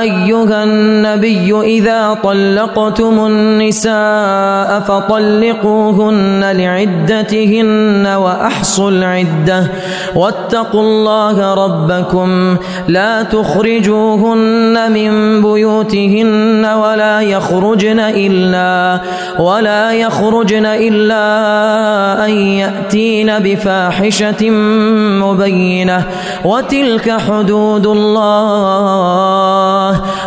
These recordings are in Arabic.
أيها النبي إذا طلقتم النساء فطلقوهن لعدتهن وأحصوا العدة. واتقوا الله ربكم. لا تخرجوهن من بيوتهن ولا يخرجن إلا ولا يخرجن إلا أن يأتين بفاحشة مبينة. وتلك حدود الله.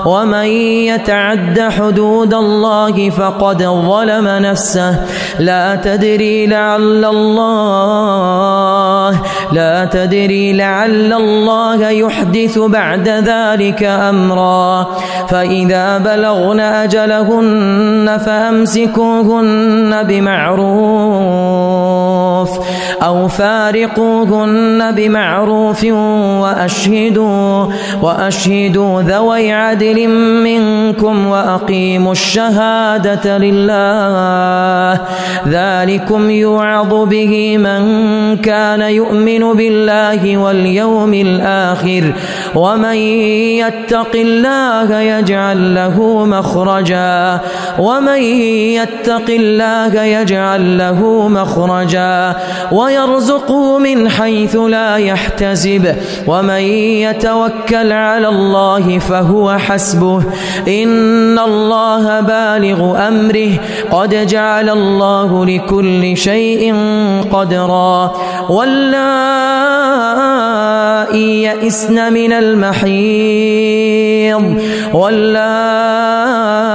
ومن يتعد حدود الله فقد ظلم نفسه. لا تدري لعل الله لا تدري لعل الله يحدث بعد ذلك أمرا. فإذا بلغن أجلهن فأمسكوهن بمعروف. أو فارقوهن بمعروف وأشهدوا وأشهدوا ذوي عدل منكم وأقيموا الشهادة لله. ذلكم يوعظ به من كان يؤمن بالله واليوم الآخر ومن يتق الله يجعل له مخرجا ومن يتق الله يجعل له مخرجا. ويرزقه من حيث لا يحتسب. ومن يتوكل على الله فهو حسبه. إن الله بالغ أمره. قد جعل الله لكل شيء قدرا. واللائي يئسن من المحيض. واللائي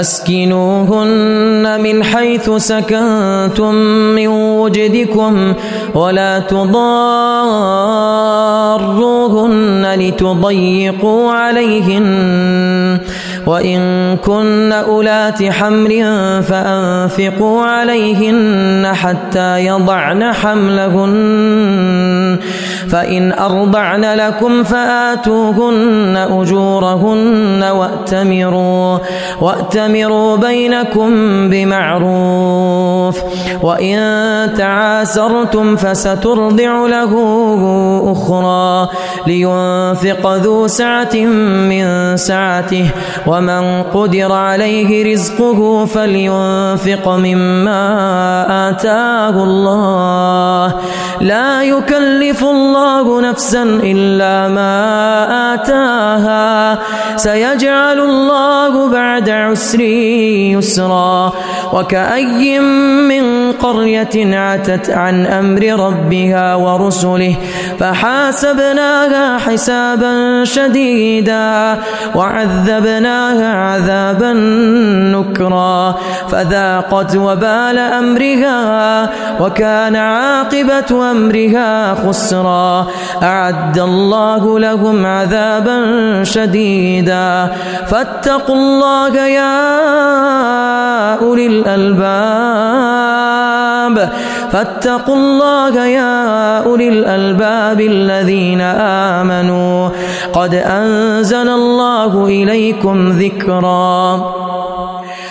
أسكنوهن من حيث سكنتم من وجدكم ولا تضاروهن لتضيقوا عليهن وإن كن أولات حمل فأنفقوا عليهن حتى يضعن حملهن فإن أرضعن لكم فآتوهن أجورهن وأتمروا وأتمروا بينكم بمعروف. وإن تعاسرتم فسترضع له أخرى لينفق ذو سعة من سعته. ومن قدر عليه رزقه فلينفق مما آتاه الله. لا يكلف الله نفسا إلا ما آتاها. سيجعل الله بعد عسر يسرا وكأي من قرية عتت عن أمر ربها ورسله فحاسبناها حسابا شديدا وعذبناها عذابا نكرا فذاقت وبال أمرها وكان عاقبة أمرها خسرا أعد الله لهم عذابا شديدا فاتقوا الله يا أولي الألباب. فاتقوا الله يا أولي الألباب الذين آمنوا. قد أنزل الله إليكم ذكرا.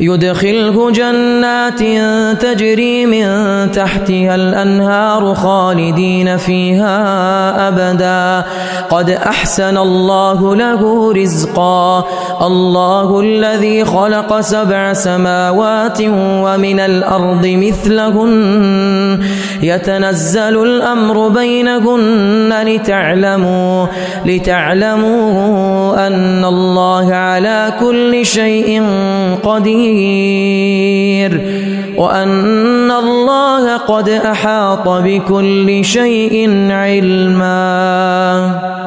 يدخله جنات تجري من تحتها الأنهار خالدين فيها أبدا. قد أحسن الله له رزقا. الله الذي خلق سبع سماوات ومن الأرض مثلهن. يتنزل الأمر بينهن لتعلموا لتعلموا أن الله على كل شيء قدير. وأن الله قد أحاط بكل شيء علما